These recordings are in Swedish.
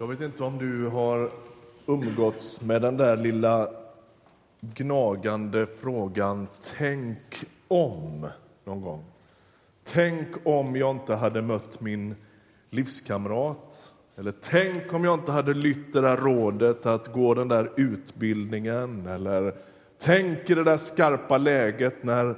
Jag vet inte om du har umgåtts med den där lilla gnagande frågan Tänk om någon gång. Tänk om jag inte hade mött min livskamrat. Eller tänk om jag inte hade lytt det där rådet att gå den där utbildningen. Eller tänk i det där skarpa läget när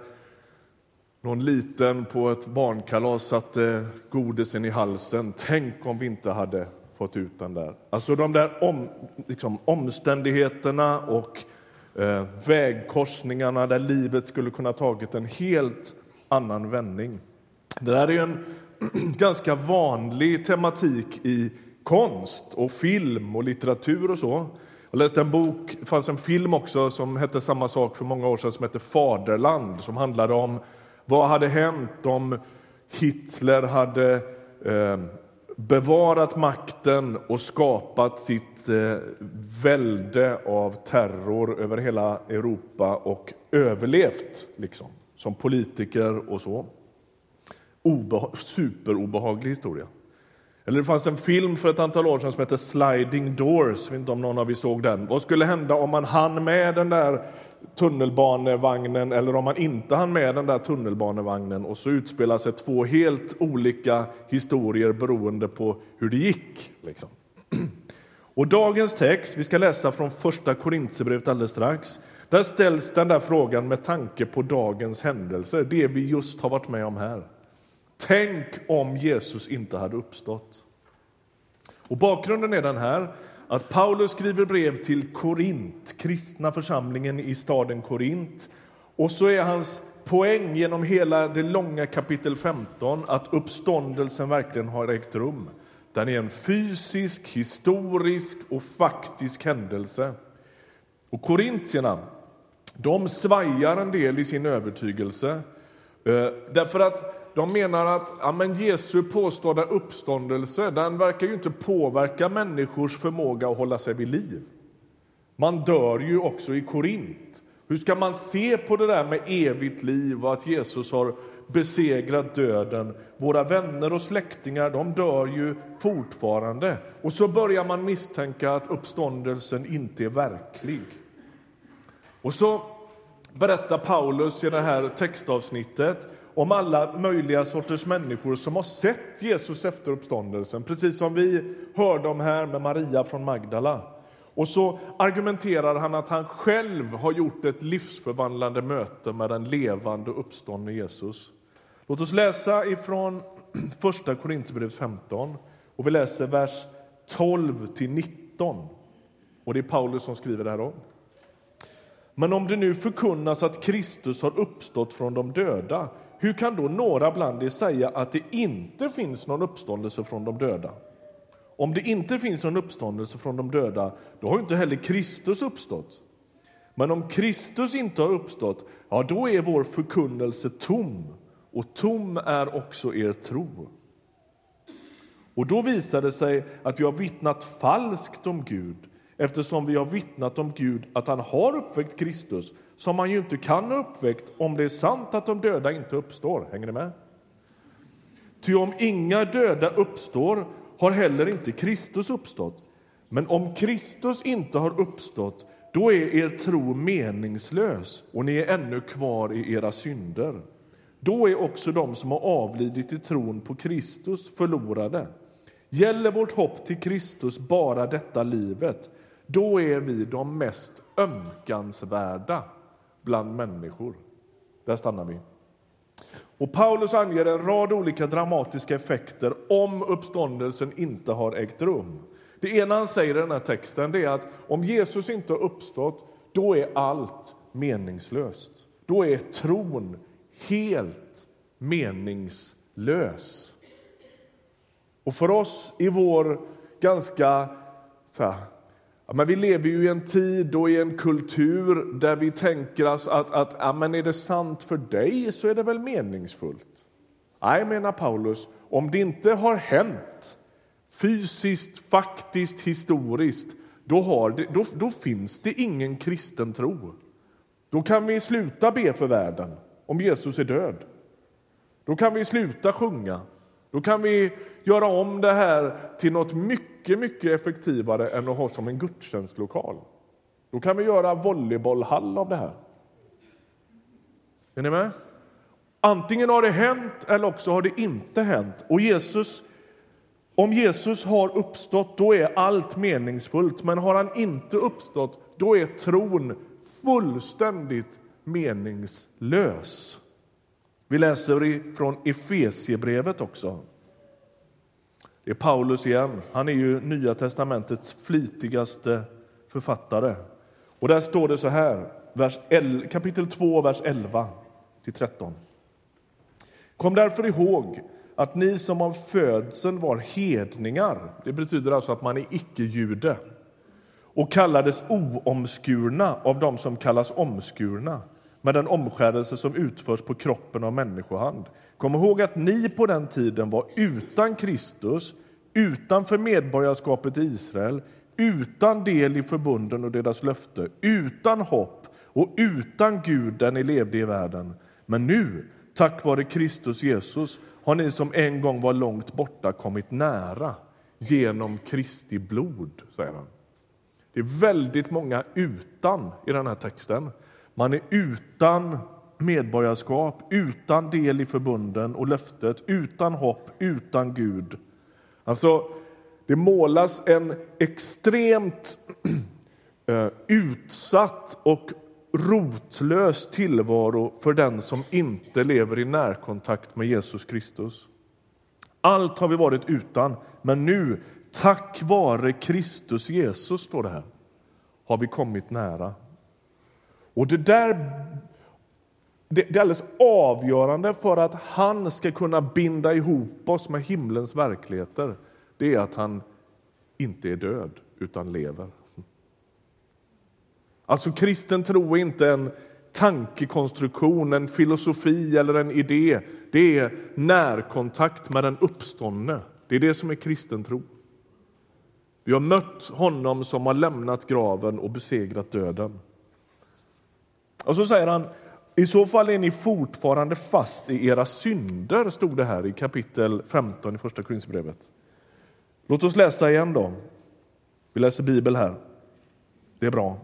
någon liten på ett barnkalas satte godisen i halsen. Tänk om vi inte hade fått ut den där. Alltså de där om, liksom, omständigheterna och eh, vägkorsningarna där livet skulle kunna tagit en helt annan vändning. Det där är en ganska vanlig tematik i konst och film och litteratur och så. Jag läste en bok, det fanns en film också som hette samma sak för många år sedan som hette Faderland som handlade om vad hade hänt om Hitler hade eh, bevarat makten och skapat sitt eh, välde av terror över hela Europa och överlevt liksom, som politiker och så. Obeha superobehaglig historia. Eller det fanns en film för ett antal år sedan som hette Sliding Doors. Jag vet inte om någon av er såg den. Vad skulle hända om man hann med den där tunnelbanevagnen eller om man inte hann med den där tunnelbanevagnen och så utspelar sig två helt olika historier beroende på hur det gick. Liksom. Och dagens text, vi ska läsa från första Korintierbrevet alldeles strax, där ställs den där frågan med tanke på dagens händelser, det vi just har varit med om här. Tänk om Jesus inte hade uppstått. Och bakgrunden är den här att Paulus skriver brev till Korint, kristna församlingen i staden Korint. Och så är hans poäng genom hela det långa kapitel 15 att uppståndelsen verkligen har ägt rum. Den är en fysisk, historisk och faktisk händelse. Och korintierna, de svajar en del i sin övertygelse. Eh, därför att de menar att ja, men Jesu påstådda uppståndelse den verkar ju inte påverka människors förmåga att hålla sig vid liv. Man dör ju också i Korint. Hur ska man se på det där med evigt liv och att Jesus har besegrat döden? Våra vänner och släktingar de dör ju fortfarande. Och så börjar man misstänka att uppståndelsen inte är verklig. Och så berättar Paulus i det här textavsnittet om alla möjliga sorters människor som har sett Jesus efter uppståndelsen, precis som vi hörde om här med Maria från Magdala. Och så argumenterar han att han själv har gjort ett livsförvandlande möte med den levande uppståndne Jesus. Låt oss läsa ifrån första Korinthierbrevet 15 och vi läser vers 12 till 19. Och det är Paulus som skriver det här om. Men om det nu förkunnas att Kristus har uppstått från de döda hur kan då några bland er säga att det inte finns någon uppståndelse från de döda? Om det inte finns någon uppståndelse från de döda, då har inte heller Kristus uppstått. Men om Kristus inte har uppstått, ja, då är vår förkunnelse tom, och tom är också er tro. Och då visar det sig att vi har vittnat falskt om Gud eftersom vi har vittnat om Gud att han har uppväckt Kristus som man ju inte kan ha uppväckt om det är sant att de döda inte uppstår. Hänger ni med? Ty om inga döda uppstår har heller inte Kristus uppstått. Men om Kristus inte har uppstått, då är er tro meningslös och ni är ännu kvar i era synder. Då är också de som har avlidit i tron på Kristus förlorade. Gäller vårt hopp till Kristus bara detta livet, då är vi de mest ömkansvärda bland människor. Där stannar vi. Och Paulus anger en rad olika dramatiska effekter om uppståndelsen inte har ägt rum. Det ena han säger i den här texten är att om Jesus inte har uppstått, då är allt meningslöst. Då är tron helt meningslös. Och för oss i vår ganska så här, Ja, men vi lever ju i en tid och i en kultur där vi tänker oss att, att ja, men är det sant för dig så är det väl meningsfullt. Nej, menar Paulus, om det inte har hänt fysiskt, faktiskt, historiskt då, har det, då, då finns det ingen kristen tro. Då kan vi sluta be för världen om Jesus är död. Då kan vi sluta sjunga då kan vi göra om det här till något mycket, mycket effektivare än att ha som en gudstjänstlokal. Då kan vi göra volleybollhall av det här. Är ni med? Antingen har det hänt eller också har det inte hänt. Och Jesus, om Jesus har uppstått, då är allt meningsfullt. Men har han inte uppstått, då är tron fullständigt meningslös. Vi läser från Efesiebrevet också. Det är Paulus igen. Han är ju Nya testamentets flitigaste författare. Och där står det så här, vers 11, kapitel 2, vers 11 till 13. Kom därför ihåg att ni som av födseln var hedningar, det betyder alltså att man är icke-jude, och kallades oomskurna av dem som kallas omskurna med den omskärelse som utförs på kroppen av människohand. Kom ihåg att ni på den tiden var utan Kristus, utanför medborgarskapet i Israel, utan del i förbunden och deras löfte, utan hopp och utan Gud där ni levde i världen. Men nu, tack vare Kristus Jesus, har ni som en gång var långt borta kommit nära genom Kristi blod, säger han. Det är väldigt många utan i den här texten. Man är utan medborgarskap, utan del i förbunden och löftet, utan hopp, utan Gud. Alltså, det målas en extremt eh, utsatt och rotlös tillvaro för den som inte lever i närkontakt med Jesus Kristus. Allt har vi varit utan, men nu, tack vare Kristus Jesus, står det här, har vi kommit nära. Och det där det är alldeles avgörande för att han ska kunna binda ihop oss med himlens verkligheter. Det är att han inte är död, utan lever. Alltså kristen tro är inte en tankekonstruktion, en filosofi eller en idé. Det är närkontakt med den uppståndne. Det är det som är kristen tro. Vi har mött honom som har lämnat graven och besegrat döden. Och så säger han, i så fall är ni fortfarande fast i era synder, stod det här i kapitel 15 i Första Korinthierbrevet. Låt oss läsa igen då. Vi läser Bibel här. Det är bra.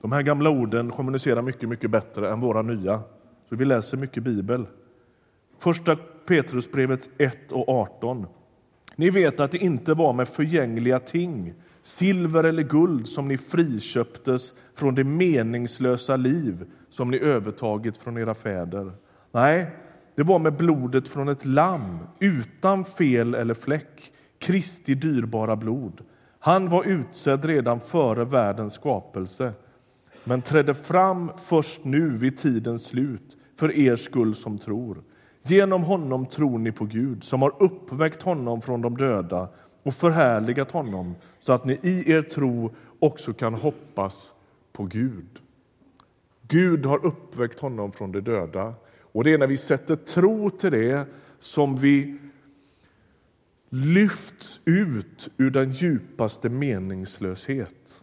De här gamla orden kommunicerar mycket, mycket bättre än våra nya. Så vi läser mycket Bibel. Första Petrusbrevet 1 och 18. Ni vet att det inte var med förgängliga ting, silver eller guld, som ni friköptes från det meningslösa liv som ni övertagit från era fäder. Nej, det var med blodet från ett lamm utan fel eller fläck, Kristi dyrbara blod. Han var utsedd redan före världens skapelse men trädde fram först nu vid tidens slut för er skull som tror. Genom honom tror ni på Gud som har uppväckt honom från de döda och förhärligat honom så att ni i er tro också kan hoppas på Gud. Gud har uppväckt honom från de döda och det är när vi sätter tro till det som vi lyfts ut ur den djupaste meningslöshet.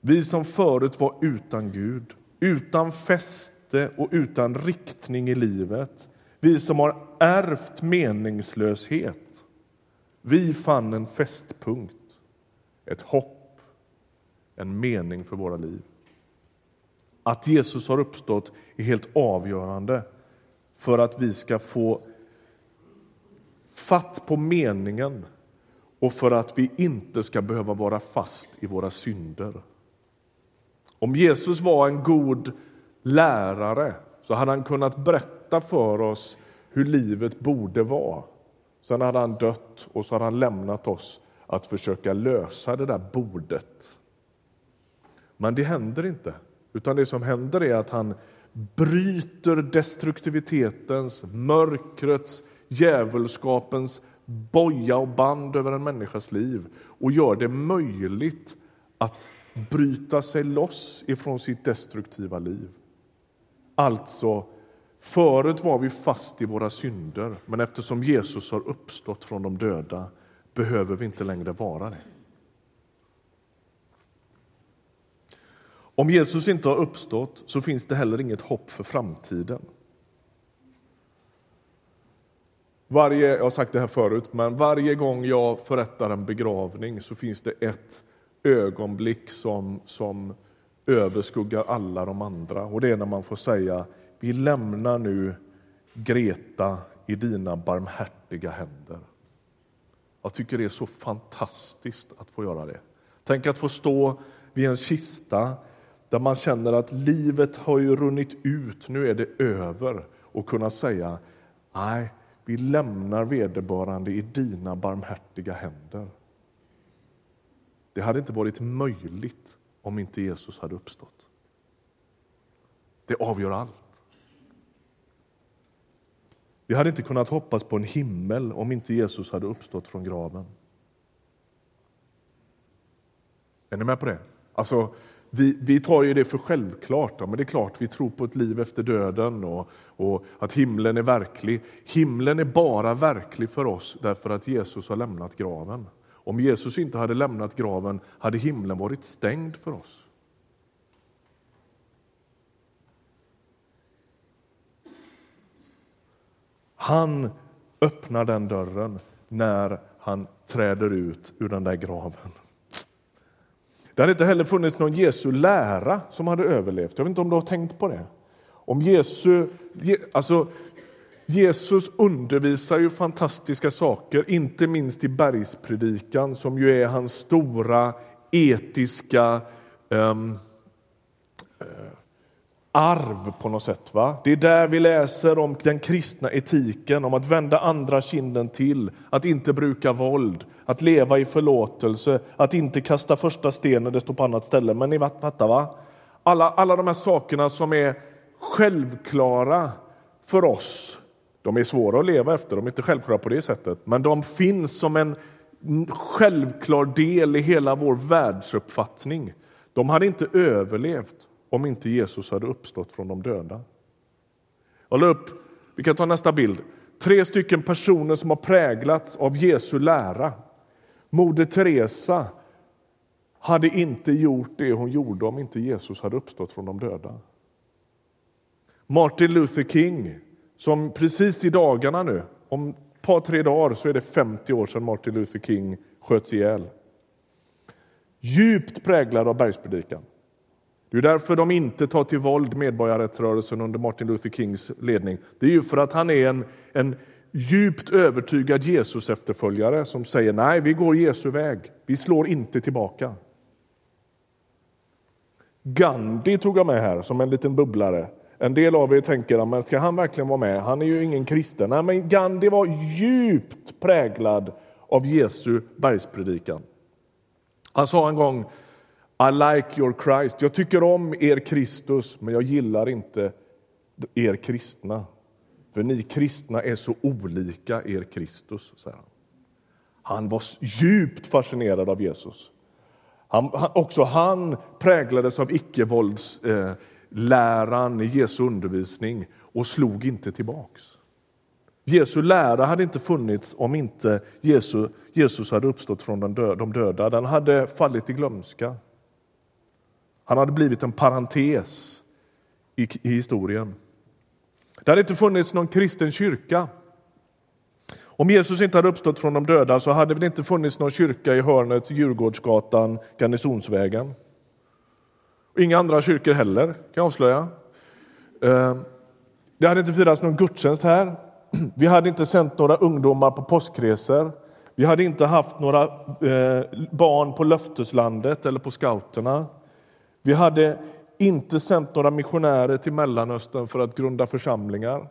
Vi som förut var utan Gud, utan fäste och utan riktning i livet. Vi som har ärvt meningslöshet. Vi fann en fästpunkt, ett hopp, en mening för våra liv. Att Jesus har uppstått är helt avgörande för att vi ska få fatt på meningen och för att vi inte ska behöva vara fast i våra synder. Om Jesus var en god lärare så hade han kunnat berätta för oss hur livet borde vara. Sen hade han dött och så hade han lämnat oss att försöka lösa det där bordet. Men det händer inte, utan det som händer är att han bryter destruktivitetens, mörkrets, djävulskapens boja och band över en människas liv och gör det möjligt att bryta sig loss ifrån sitt destruktiva liv. Alltså, förut var vi fast i våra synder, men eftersom Jesus har uppstått från de döda behöver vi inte längre vara det. Om Jesus inte har uppstått så finns det heller inget hopp för framtiden. Varje, jag har sagt det här förut, men varje gång jag förrättar en begravning så finns det ett ögonblick som, som överskuggar alla de andra. Och det är när man får säga, vi lämnar nu Greta i dina barmhärtiga händer. Jag tycker det är så fantastiskt att få göra det. Tänk att få stå vid en kista där man känner att livet har ju runnit ut, nu är det över och kunna säga nej, vi lämnar vederbörande i dina barmhärtiga händer. Det hade inte varit möjligt om inte Jesus hade uppstått. Det avgör allt. Vi hade inte kunnat hoppas på en himmel om inte Jesus hade uppstått från graven. Är ni med på det? Alltså, vi, vi tar ju det för självklart. Ja, men det är klart, vi tror på ett liv efter döden och, och att himlen är verklig. Himlen är bara verklig för oss därför att Jesus har lämnat graven. Om Jesus inte hade lämnat graven hade himlen varit stängd för oss. Han öppnar den dörren när han träder ut ur den där graven. Det hade inte heller funnits någon Jesu lära som hade överlevt. Jag vet inte om du har tänkt på det? Om Jesu, alltså, Jesus undervisar ju fantastiska saker, inte minst i bergspredikan som ju är hans stora etiska um, arv på något sätt. Va? Det är där vi läser om den kristna etiken, om att vända andra kinden till, att inte bruka våld, att leva i förlåtelse, att inte kasta första stenen, det står på annat ställe. Men ni fattar va? Alla, alla de här sakerna som är självklara för oss, de är svåra att leva efter, de är inte självklara på det sättet, men de finns som en självklar del i hela vår världsuppfattning. De hade inte överlevt om inte Jesus hade uppstått från de döda. Jag upp, vi kan ta nästa bild. Tre stycken personer som har präglats av Jesu lära. Moder Teresa hade inte gjort det hon gjorde om inte Jesus hade uppstått från de döda. Martin Luther King, som precis i dagarna nu, om ett par tre dagar så är det 50 år sedan Martin Luther King sköts ihjäl. Djupt präglad av bergspredikan. Det är därför de inte tar till våld medborgarrättsrörelsen under Martin Luther Kings ledning. Det är ju för att han är en, en djupt övertygad Jesus efterföljare som säger nej, vi går Jesu väg. Vi slår inte tillbaka. Gandhi tog jag med här som en liten bubblare. En del av er tänker, men ska han verkligen vara med? Han är ju ingen kristen. Nej, men Gandhi var djupt präglad av Jesu bergspredikan. Han sa en gång i like your Christ. Jag tycker om er Kristus, men jag gillar inte er kristna. För ni kristna är så olika er Kristus, säger han. Han var djupt fascinerad av Jesus. Han, han, också han präglades av icke-våldsläran eh, i Jesu undervisning och slog inte tillbaks. Jesu lära hade inte funnits om inte Jesus, Jesus hade uppstått från de döda. Den hade fallit i glömska. Han hade blivit en parentes i, i historien. Det hade inte funnits någon kristen kyrka. Om Jesus inte hade uppstått från de döda så hade det inte funnits någon kyrka i hörnet Djurgårdsgatan, Garnisonsvägen. Inga andra kyrkor heller, kan jag avslöja. Eh, det hade inte firats någon gudstjänst här. Vi hade inte sänt några ungdomar på påskresor. Vi hade inte haft några eh, barn på löfteslandet eller på scouterna. Vi hade inte sänt några missionärer till Mellanöstern för att grunda församlingar.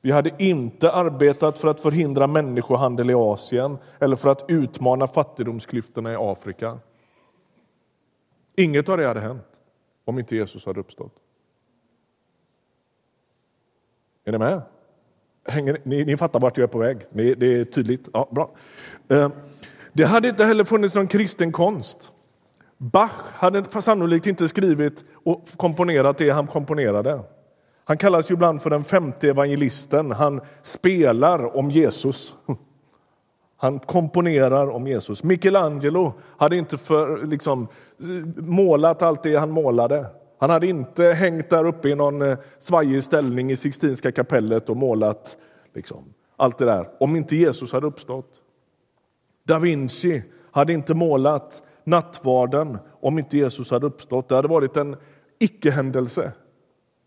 Vi hade inte arbetat för att förhindra människohandel i Asien eller för att utmana fattigdomsklyftorna i Afrika. Inget av det hade hänt om inte Jesus hade uppstått. Är ni med? Hänger, ni, ni fattar vart jag är på väg. Ni, det är tydligt. Ja, bra. Eh, det hade inte heller funnits någon kristen konst. Bach hade sannolikt inte skrivit och komponerat det han komponerade. Han kallas ju ibland för den femte evangelisten. Han spelar om Jesus. Han komponerar om Jesus. Michelangelo hade inte för, liksom, målat allt det han målade. Han hade inte hängt där uppe i någon eh, svajig ställning i Sixtinska kapellet och målat liksom, allt det där om inte Jesus hade uppstått. Da Vinci hade inte målat nattvarden om inte Jesus hade uppstått. Det hade varit en icke-händelse,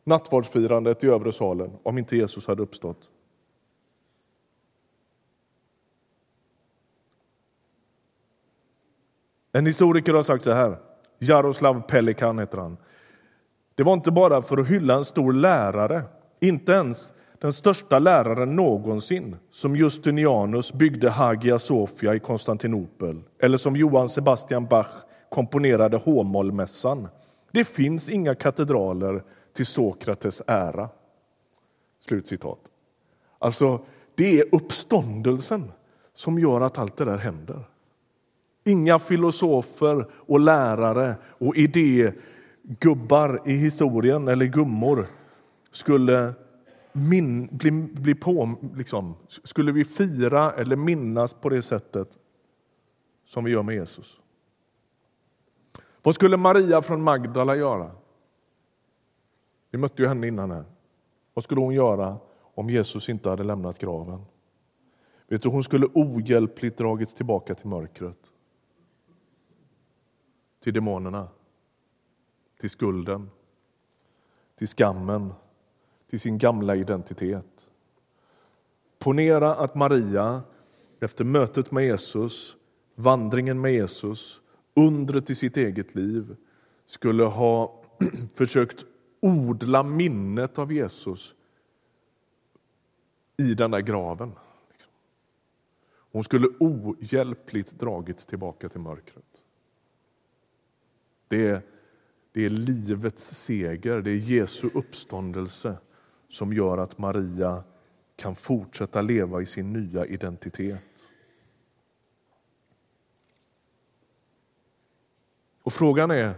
nattvardsfirandet i övre salen, om inte Jesus hade uppstått. En historiker har sagt så här, Jaroslav Pelikan heter han. Det var inte bara för att hylla en stor lärare, inte ens den största läraren någonsin som Justinianus byggde Hagia Sofia i Konstantinopel eller som Johann Sebastian Bach komponerade H-mollmässan. Det finns inga katedraler till Sokrates ära. Slutcitat. Alltså, det är uppståndelsen som gör att allt det där händer. Inga filosofer och lärare och idégubbar i historien eller gummor skulle min, bli, bli på, liksom, skulle vi fira eller minnas på det sättet som vi gör med Jesus. Vad skulle Maria från Magdala göra? Vi mötte ju henne innan här. Vad skulle hon göra om Jesus inte hade lämnat graven? Vet du, hon skulle ohjälpligt dragits tillbaka till mörkret. Till demonerna, till skulden, till skammen, till sin gamla identitet. Ponera att Maria efter mötet med Jesus, vandringen med Jesus, undret i sitt eget liv skulle ha försökt odla minnet av Jesus i den där graven. Hon skulle ohjälpligt dragits tillbaka till mörkret. Det är, det är livets seger, det är Jesu uppståndelse som gör att Maria kan fortsätta leva i sin nya identitet. Och Frågan är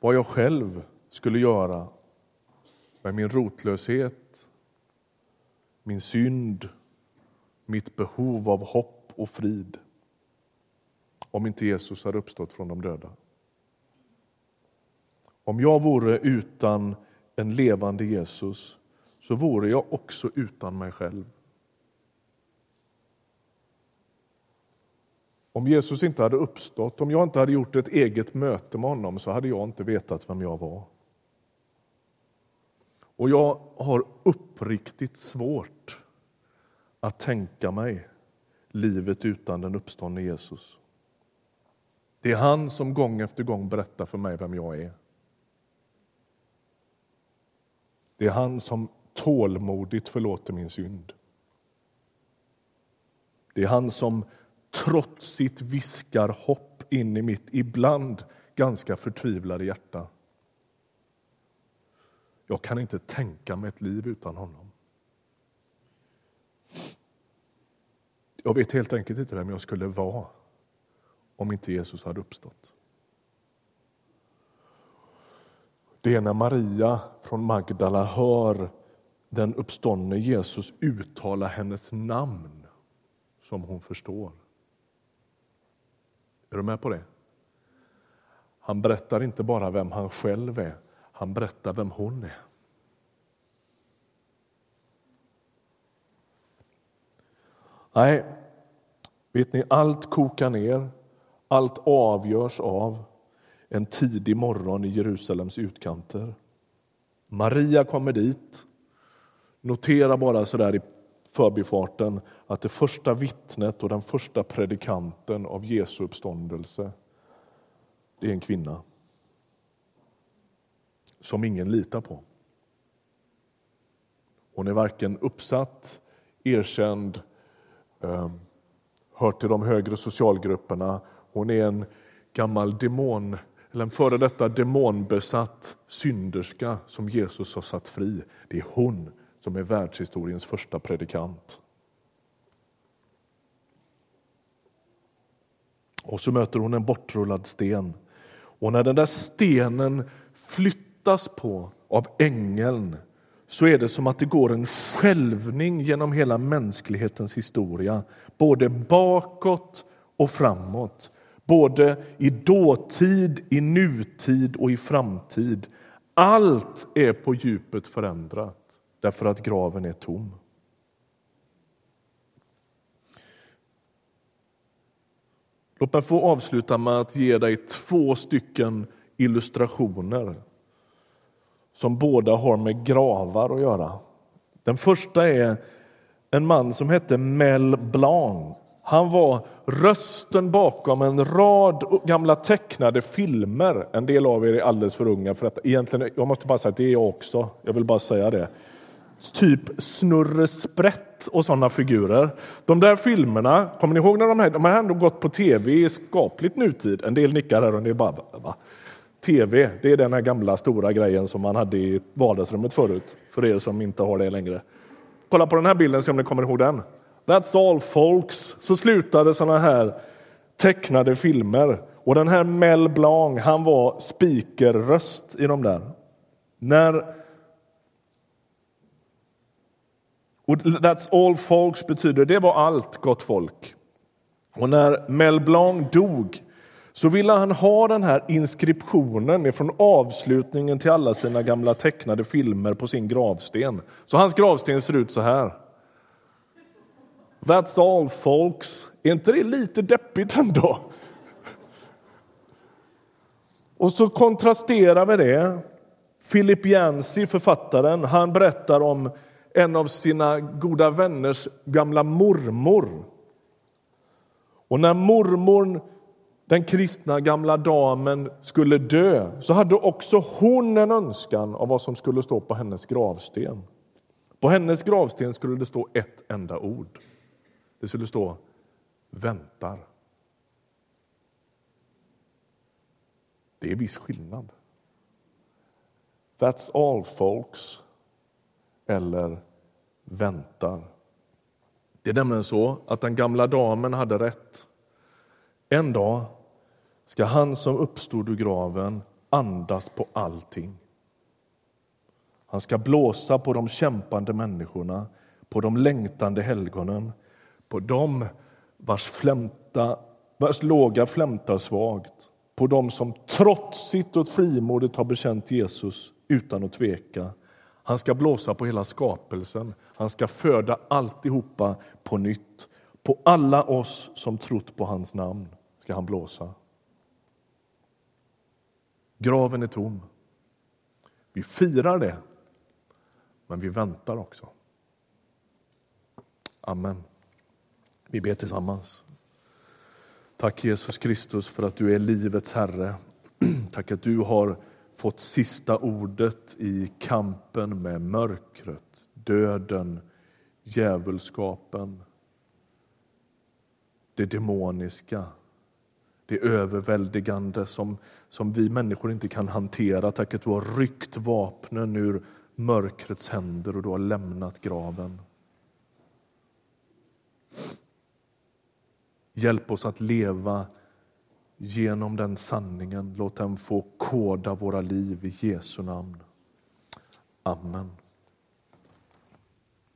vad jag själv skulle göra med min rotlöshet, min synd, mitt behov av hopp och frid om inte Jesus hade uppstått från de döda. Om jag vore utan en levande Jesus så vore jag också utan mig själv. Om Jesus inte hade uppstått, om jag inte hade gjort ett eget möte med honom så hade jag inte vetat vem jag var. Och jag har uppriktigt svårt att tänka mig livet utan den uppståndne Jesus. Det är han som gång efter gång berättar för mig vem jag är. Det är han som tålmodigt förlåter min synd. Det är han som trotsigt viskar hopp in i mitt ibland ganska förtvivlade hjärta. Jag kan inte tänka mig ett liv utan honom. Jag vet helt enkelt inte vem jag skulle vara om inte Jesus hade uppstått. Det är när Maria från Magdala hör den uppståndne Jesus uttala hennes namn som hon förstår. Är du med på det? Han berättar inte bara vem han själv är, han berättar vem hon är. Nej, vet ni, allt kokar ner, allt avgörs av en tidig morgon i Jerusalems utkanter. Maria kommer dit Notera bara så där i förbifarten att det första vittnet och den första predikanten av Jesu uppståndelse, det är en kvinna som ingen litar på. Hon är varken uppsatt, erkänd, ehm, hör till de högre socialgrupperna. Hon är en gammal demon eller en före detta demonbesatt synderska som Jesus har satt fri. Det är hon som är världshistoriens första predikant. Och så möter hon en bortrullad sten. Och när den där stenen flyttas på av ängeln så är det som att det går en skälvning genom hela mänsklighetens historia, både bakåt och framåt. Både i dåtid, i nutid och i framtid. Allt är på djupet förändrat därför att graven är tom. Låt mig få avsluta med att ge dig två stycken illustrationer som båda har med gravar att göra. Den första är en man som hette Mel Blanc. Han var rösten bakom en rad gamla tecknade filmer. En del av er är alldeles för unga för detta. Egentligen, jag måste bara säga att det är jag också. Jag vill bara säga det. Typ Snurre Sprätt och sådana figurer. De där filmerna, kommer ni ihåg när de här, de har ändå gått på tv i skapligt nutid. En del nickar här och det är bara va? Tv, det är den här gamla stora grejen som man hade i vardagsrummet förut, för er som inte har det längre. Kolla på den här bilden, se om ni kommer ihåg den. That's all folks. Så slutade sådana här tecknade filmer. Och den här Mel Blanc, han var speakerröst i de där. När och That's all folks betyder det var allt gott folk. Och när Mel Blanc dog så ville han ha den här inskriptionen från avslutningen till alla sina gamla tecknade filmer på sin gravsten. Så hans gravsten ser ut så här. That's all folks. Är inte det lite deppigt ändå? Och så kontrasterar vi det. Philip Yancey, författaren, han berättar om en av sina goda vänners gamla mormor. Och när mormor den kristna gamla damen skulle dö så hade också hon en önskan av vad som skulle stå på hennes gravsten. På hennes gravsten skulle det stå ett enda ord. Det skulle stå väntar. Det är viss skillnad. That's all folks. Eller väntar. Det är nämligen så att den gamla damen hade rätt. En dag ska han som uppstod ur graven andas på allting. Han ska blåsa på de kämpande människorna, på de längtande helgonen, på dem vars, flämta, vars låga flämtar svagt, på dem som trotsigt och frimodigt har bekänt Jesus utan att tveka. Han ska blåsa på hela skapelsen, han ska föda alltihopa på nytt. På alla oss som trott på hans namn ska han blåsa. Graven är tom. Vi firar det, men vi väntar också. Amen. Vi ber tillsammans. Tack Jesus Kristus för att du är livets Herre. Tack att du har fått sista ordet i kampen med mörkret, döden, djävulskapen, det demoniska det överväldigande som, som vi människor inte kan hantera. Tack att du har ryckt vapnen ur mörkrets händer och du har lämnat graven. Hjälp oss att leva genom den sanningen. Låt den få koda våra liv i Jesu namn. Amen.